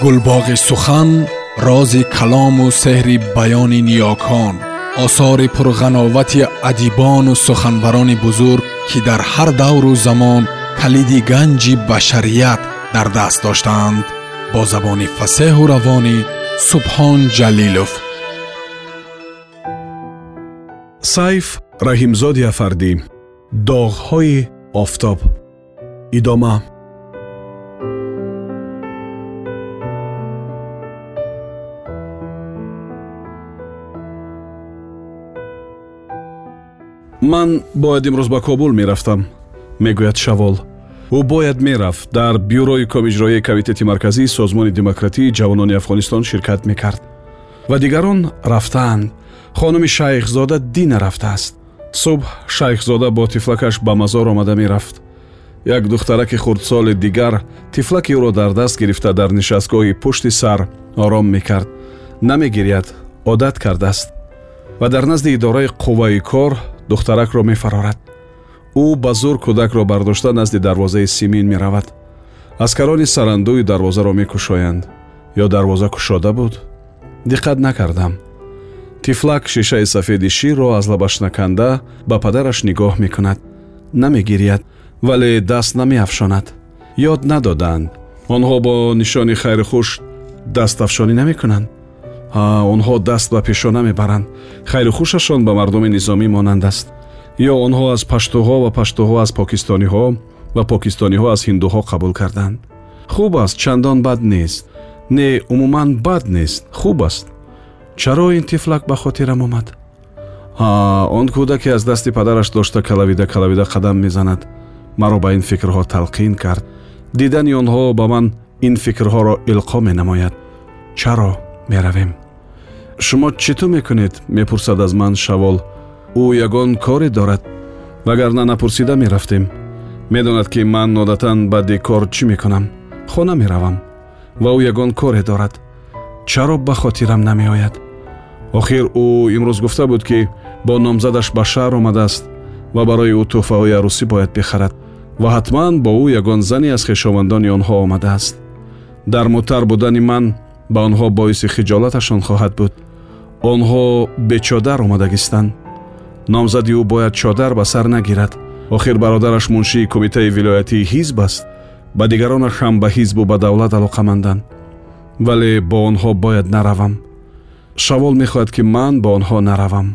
гулбоғи сухан рози калому сеҳри баёни ниёкон осори пурғановати адибону суханбарони бузург ки дар ҳар давру замон калиди ганҷи башарият дар даст доштаанд бо забони фасеҳу равонӣ субҳон ҷалилов сайф раҳимзоди афардӣ доғҳои офтоб идома ман бояд имрӯз ба кобул мерафтам мегӯяд шавол. Ӯ бояд мерафт дар бюрои комиҷроии комитети марказии созмони демократии ҷавонони афғонистон ширкат мекард. Ва дигарон рафтаанд хонуми шайхзода дина рафтааст. Субҳ шайхзода бо тифлакаш ба мазор омада мерафт. Як духтараки хурдсоли дигар тифлаки ӯро дар даст гирифта дар нишастгоҳи пушти сар ором мекард. Намегиряд одат кардааст. Ва дар назди идораи қувваи кор духтаракро мефарорад ӯ ба зур кӯдакро бардошта назди дарвозаи симин меравад. Аскарони сарандӯи дарвозаро мекушоянд. Ё дарвоза кушода буд? Диққат накардам. Тифлак шишаи сафеди ширро аз лабаш наканда ба падараш нигоҳ мекунад. Намегиряд вале даст намеафшонад. Ёд надоданд. Онҳо бо нишони хайрухуш дастафшонӣ намекунанд онҳо даст ба пешона мебаранд. Хайрухушашон ба мардуми низомӣ монанд аст. Ё онҳо аз паштуҳо ва паштуҳо аз покистониҳо ва покистониҳо аз ҳиндуҳо қабул карданд. Хуб аст чандон бад нест. Не умуман бад нест. Хуб аст. Чаро ин тифлак ба хотирам омад? Ҳа он кӯдаке аз дасти падараш дошта калавида калавида қадам мезанад. Маро ба ин фикрҳо талқин кард. Дидани онҳо ба ман ин фикрҳоро илқо менамояд. Чаро меравем шумо чӣ ту мекунед? Мепурсад аз ман шавол. Ӯ ягон коре дорад. Вагарна напурсида мерафтем. Медонад ки ман одатан баъди кор чӣ мекунам? Хона меравам. Ва ӯ ягон коре дорад. Чаро ба хотирам намеояд. Охир ӯ имрӯз гуфта буд ки бо номзадаш ба шаҳр омадааст ва барои ӯ тӯҳфаҳои арӯсӣ бояд бихарад ва ҳатман бо ӯ ягон зане аз хешовандони онҳо омадааст. Дар мутар будани ман ба онҳо боиси хиҷолаташон хоҳад буд онҳо бечодар омадагистанд номзади ӯ бояд чодар ба сар нагирад. Охир бародараш муншии кумитаи вилоятии ҳизб аст. Ба дигаронаш ҳам ба ҳизбу ба давлат алоқаманданд вале бо онҳо бояд наравам. Шавол мехоҳад ки ман ба онҳо наравам.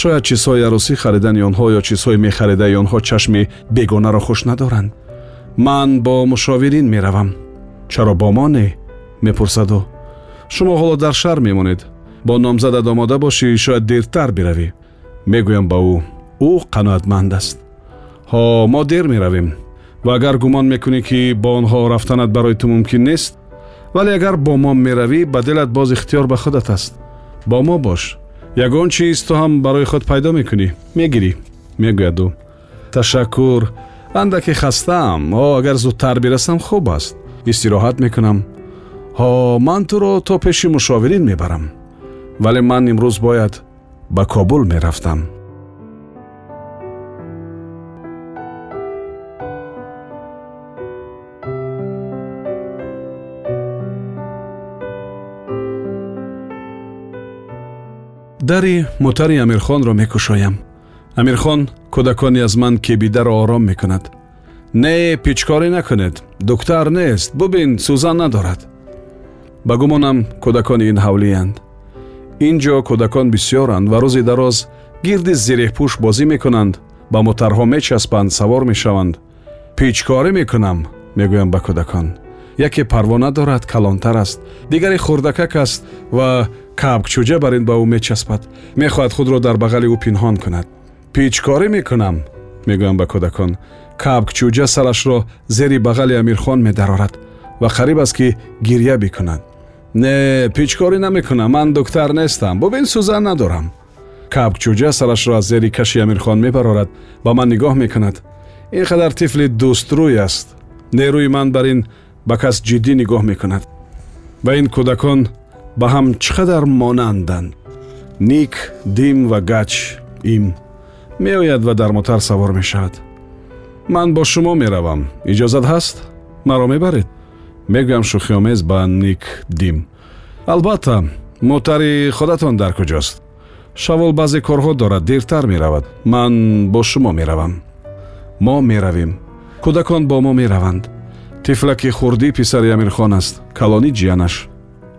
Шояд чизҳои арӯсӣ харидани онҳо ё чизҳои мехаридаи онҳо чашми бегонаро хуш надоранд. Ман бо мушовирин меравам. Чаро бо мо не? Мепурсад ӯ. Шумо ҳоло дар шаҳр мемонед бо номзадат омода бошӣ шояд дертар биравӣ мегӯям ба ӯ ӯ қаноатманд аст ҳо мо дер меравем ва агар гумон мекунӣ ки бо онҳо рафтанат барои ту мумкин нест вале агар бо мо меравӣ ба дилат боз ихтиёр ба худат аст бо мо бош ягон чиз ту ҳам барои худ пайдо мекунӣ мегирӣ мегӯяд ӯ ташаккур андаке хастаам о агар зудтар бирасам хуб аст истироҳат мекунам ҳо ман туро то пеши мушовирин мебарам вале ман имрӯз бояд ба кобул мерафтам. Дари мутари амирхонро мекушоям. Амирхон кӯдакони аз ман кебидаро ором мекунад. Не пичкорӣ накунед. Духтар нест. Бубин сӯзан надорад. Ба гумонам кӯдакони ин ҳавлиянд ин ҷо кӯдакон бисьёранд ва рӯзи дароз гирди зиреҳпӯш бозӣ мекунанд ба мотарҳо мечаспанд савор мешаванд. Пичкорӣ мекунам мегӯям ба кӯдакон. Яке парвона дорад калонтар аст. Дигаре хурдакак аст ва кабкчӯҷа бар ин ба ӯ мечаспад. Мехоҳад худро дар бағали ӯ пинҳон кунад пичкорӣ мекунам мегӯям ба кӯдакон. Кабкчӯҷа сарашро зери бағали амирхон медарорад ва қариб аст ки гирья бикунад не пичкорӣ намекунам ман духтар нестам бубин сӯзан надорам кабкчӯҷа сарашро аз зери каши амирхон мебарорад ба ман нигоҳ мекунад ин қадар тифли дӯстрӯй аст нерӯи ман бар ин ба кас ҷиддӣ нигоҳ мекунад ва ин кӯдакон ба ҳам чӣ қадар монанданд ник дим ва гач им меояд ва дар мотар савор мешавад ман бо шумо меравам иҷозат ҳаст маро мебаред мегӯям шӯхиомез ба ник дим. Албатта мотари худатон дар куҷост. Шавол баъзе корҳо дорад дертар меравад. Ман бо шумо меравам. Мо меравем. Кӯдакон бо мо мераванд? Тифлаки хурдӣ писари амирхон аст. Калони ҷиянаш.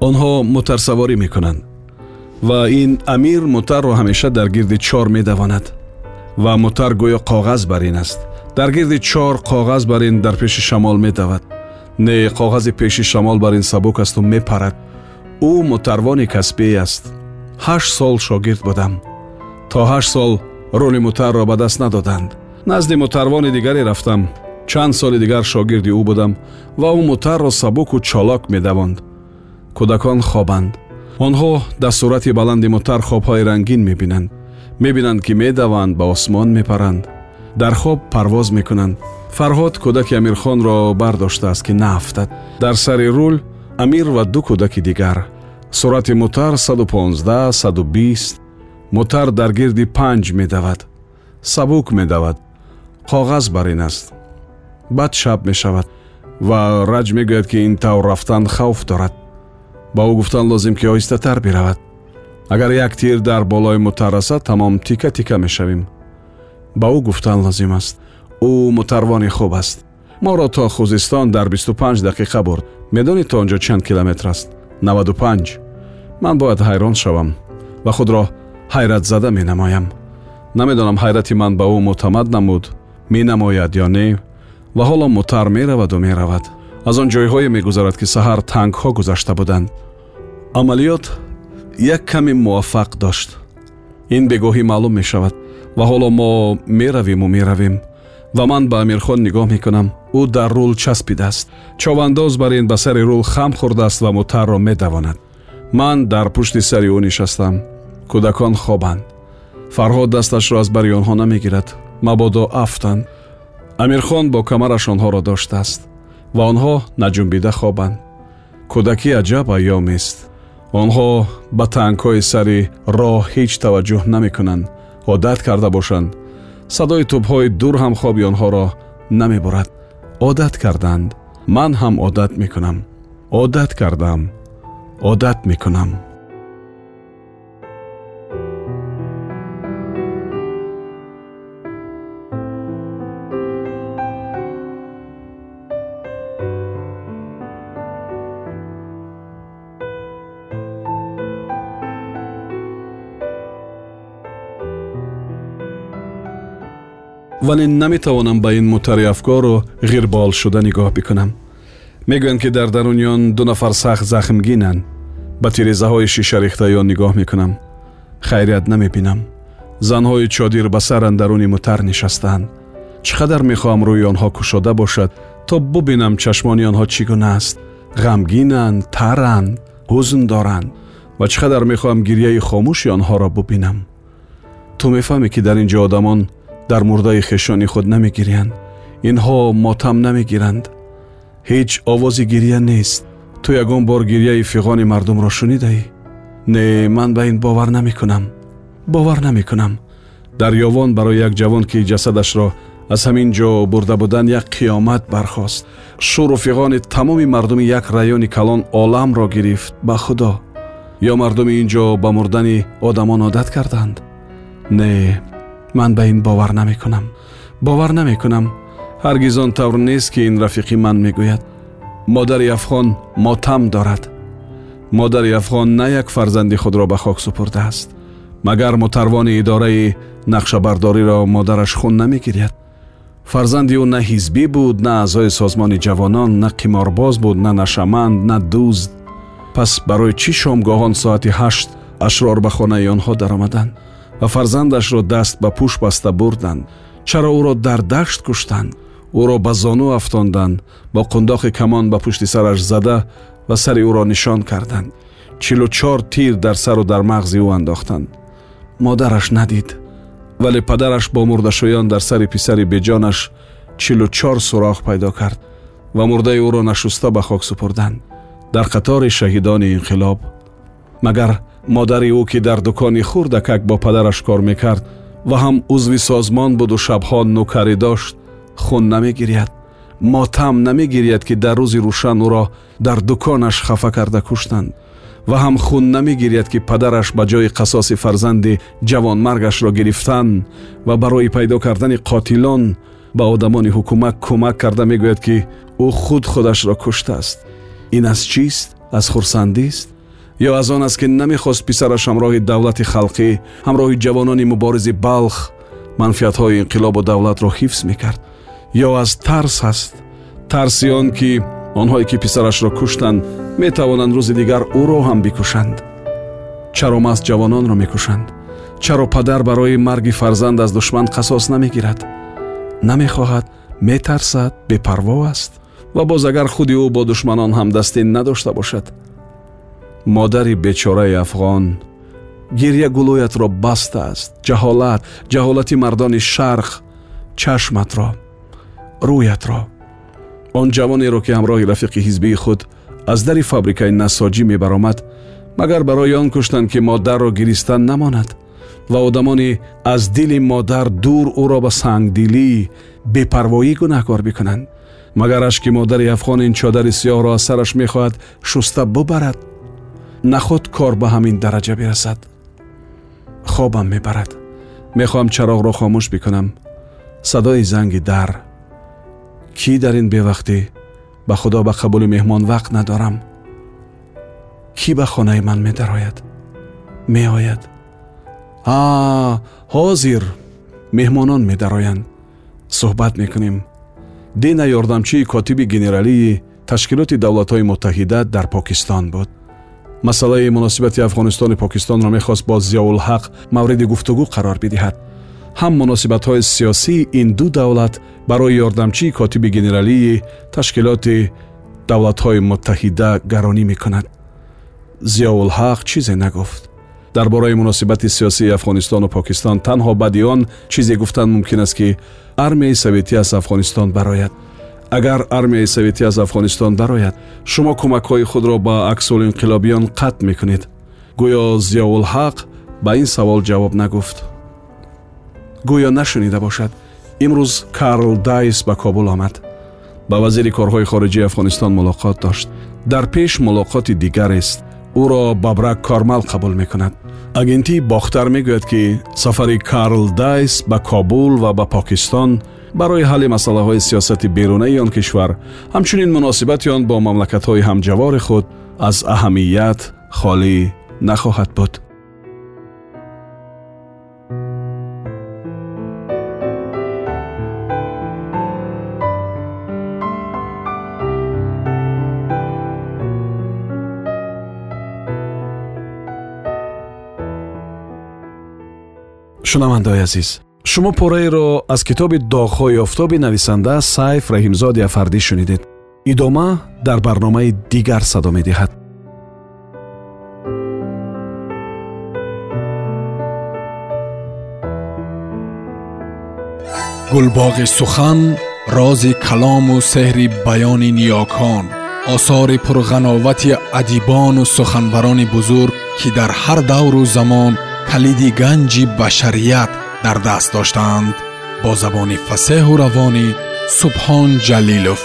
Онҳо мотарсаворӣ мекунанд. Ва ин амир мотарро ҳамеша дар гирди чор медавонад. Ва мотар гӯё коғаз бар ин аст. Дар гирди чор коғаз бар ин дар пеши шамол медавад не коғази пеши шамол бар ин сабук асту мепарад. Ӯ мотарвони касбӣ аст. Ҳашт сол шогирд будам. То ҳашт сол рӯли мотарро ба даст надоданд. Назди мотарвони дигаре рафтам. Чанд соли дигар шогирди ӯ будам ва ӯ мутарро сабуку чолок медавонд. Кӯдакон хобанд. Онҳо дастурати баланди мутар хобҳои рангин мебинанд. Мебинанд ки медаванд ба осмон мепаранд. Дар хоб парвоз мекунанд фарҳод кӯдаки амирхонро бардоштааст ки нафтад дар сари рул амир ва ду кӯдаки дигар. Сурати мутар 115 120 мутар дар гирди панҷ медавад. Сабук медавад. Коғаз бар ин аст. Баъд шаб мешавад ва раҷ мегӯяд ки ин тавр рафтан хавф дорад. Ба ӯ гуфтан лозим ки оҳистатар биравад. Агар як тир дар болои мутар расад тамом тика тика мешавем. Ба ӯ гуфтан лозим аст ӯ мутарвони хуб аст. Моро то хузистон дар бисту панҷ дақиқа бурд. Медонед то он ҷо чанд километр аст. Наваду панҷ ман бояд ҳайрон шавам ва худро ҳайратзада менамоям. Намедонам ҳайрати ман ба ӯ мӯътамад намуд менамояд ё не ва ҳоло мутар мераваду меравад. Аз он ҷойҳое мегузарад ки саҳар тангҳо гузашта буданд. Амалиёт як каме муваффақ дошт. Ин бегоҳӣ маълум мешавад ва ҳоло мо меравиму меравем ва ман ба амирхон нигоҳ мекунам. Ӯ дар рул часпидааст. Човандоз бар ин ба сари рул хам хӯрдааст ва мутарро медавонад. Ман дар пушти сари ӯ нишастам. Кӯдакон хобанд. Фарҳод дасташро аз бари онҳо намегирад. Мабодо афтанд. Амирхон бо камараш онҳоро доштааст ва онҳо наҷунбида хобанд. Кӯдакӣ аҷаб айёмест онҳо ба тангҳои сари роҳ ҳеҷ таваҷҷӯҳ намекунанд. Одат карда бошанд садои тӯбҳои дур ҳам хоби онҳоро намебурад. Одат карданд. Ман ҳам одат мекунам. Одат кардам. Одат мекунам вале наметавонам ба ин мутари афкору ғирбол шуда нигоҳ бикунам мегӯянд ки дар даруни он ду нафар сахт захмгинанд ба тирезаҳои шишарехтаи он нигоҳ мекунам хайрият намебинам занҳои чодир ба сар андаруни мутар нишастаанд чӣ қадар мехоҳам рӯи онҳо кушода бошад то бубинам чашмони онҳо чӣ гуна аст ғамгинанд таранд ҳузн доранд ва чӣ қадар мехоҳам гирьяи хомӯши онҳоро бубинам ту мефаҳмӣ ки дар ин ҷо одамон дар мурдаи хешони худ намегириянд инҳо мотам намегиранд ҳеҷ овози гирья нест ту ягон бор гирьяи фиғони мардумро шунидаӣ не ман ба ин бовар намекунам бовар намекунам дар ёвон барои як ҷавон ки ҷасадашро аз ҳамин ҷо бурда буданд як қиёмат бархост шуру фиғони тамоми мардуми як раёни калон оламро гирифт ба худо ё мардуми ин ҷо ба мурдани одамон одат карданд не ман ба ин бовар намекунам бовар намекунам ҳаргиз он тавр нест ки ин рафиқи ман мегӯяд модари афғон мотам дорад модари афғон на як фарзанди худро ба хок супурдааст магар мутарвони идораи нақшабардориро модараш хун намегиряд фарзанди ӯ на ҳизбӣ буд на аъзои созмони ҷавонон на қиморбоз буд на нашаманд на дузд пас барои чӣ шомгоҳон соати ҳашт ашрор ба хонаи онҳо даромаданд ва фарзандашро даст ба пӯш баста бурданд чаро ӯро дар дашт куштанд ӯро ба зону афтонданд бо қундоқи камон ба пушти сараш зада ва сари ӯро нишон карданд. Чилу чор тир дар сару дар мағзи ӯ андохтанд модараш надид вале падараш бо мурдашӯён дар сари писари беҷонаш чилу чор суроғ пайдо кард ва мурдаи ӯро нашуста ба хок супурданд дар қатори шаҳидони инқилоб магар модари ӯ ки дар дукони хурдакак бо падараш кор мекард ва ҳам узви созмон буду шабҳо нӯкарӣ дошт хун намегиряд мотам намегирияд ки дар рӯзи рӯшан ӯро дар дуконаш хафа карда куштанд ва ҳам хун намегиряд ки падараш ба ҷои қасоси фарзанди ҷавонмаргашро гирифтан ва барои пайдо кардани қотилон ба одамони ҳукумат кӯмак карда мегӯяд ки ӯ худ худашро куштааст ин аз чист аз хурсандист ё аз он аст ки намехост писараш ҳамроҳи давлати халқӣ ҳамроҳи ҷавонони муборизи балх манфиатҳои инқилобу давлатро ҳифз мекард. ё аз тарс аст. тарси он ки онҳое ки писарашро куштанд метавонанд рӯзи дигар ӯро ҳам бикушанд. чаро маст ҷавононро мекушанд. чаро падар барои марги фарзанд аз душман қасос намегирад. намехоҳад метарсад бепарво аст. ва боз агар худи ӯ бо душманон ҳамдастӣ надошта бошад модари бечораи афғон гирья гулӯятро бастааст ҷаҳолат ҷаҳолати мардони шарқ чашматро рӯятро. Он ҷавонеро ки ҳамроҳи рафиқи ҳизбии худ аз дари фабрикаи насоҷӣ мебаромад магар барои он куштанд ки модарро гиристан намонад ва одамони аз дили модар дур ӯро ба сангдилӣ бепарвоӣ гунаҳкор бикунанд. магар ашки модари афғон ин чодари сиёҳро аз сараш мехоҳад шуста бубарад нахуд кор ба ҳамин дараҷа бирасад хобам мебарад. Мехоҳам чароғро хомӯш бикунам. Садои занги дар. Кӣ дар ин бевақтӣ ба худо ба қабули меҳмон вақт надорам. Кӣ ба хонаи ман медарояд? Меояд. А ҳозир меҳмонон медароянд. Суҳбат мекунем. Дина ёрдамчии котиби генералии ташкилоти давлатҳои муттаҳида дар покистон буд масъалаи муносибати афғонистони покистонро мехост бо зиёулҳақ мавриди гуфтугӯ қарор бидиҳад ҳам муносибатҳои сиёсии ин ду давлат барои ёрдамчии котиби генералии ташкилоти давлатҳои муттаҳида гаронӣ мекунад зиёулҳақ чизе нагуфт дар бораи муносибати сиёсии афғонистону покистон танҳо баъди он чизе гуфтан мумкин аст ки армияи советӣ аз афғонистон барояд агар армияи советӣ аз афғонистон барояд шумо кӯмакҳои худро ба аксулинқилобиён қатъ мекунед гӯё зиёулҳақ ба ин савол ҷавоб нагуфт гӯё нашунида бошад имрӯз карл дайс ба кобул омад ба вазири корҳои хориҷии афғонистон мулоқот дошт дар пеш мулоқоти дигарест ӯро бабрак кормал қабул мекунад агентии бохтар мегӯяд ки сафари карл дайс ба кобул ва ба покистон барои ҳалли масъалаҳои сиёсати берунаи он кишвар ҳамчунин муносибати он бо мамлакатҳои ҳамҷавори худ аз аҳамият холӣ нахоҳад буд. Шунавандаои азиз шумо пораеро аз китоби доғҳои офтоби нависанда сайф раҳимзоди афардӣ шунидед. Идома дар барномаи дигар садо медиҳад. Гулбоғи сухан рози калому сеҳри баёни ниёкон осори пурғановати адибону суханбарони бузург ки дар ҳар давру замон калиди ганҷи башарият дар даст доштаанд бо забони фасеҳу равонӣ субҳон ҷалилов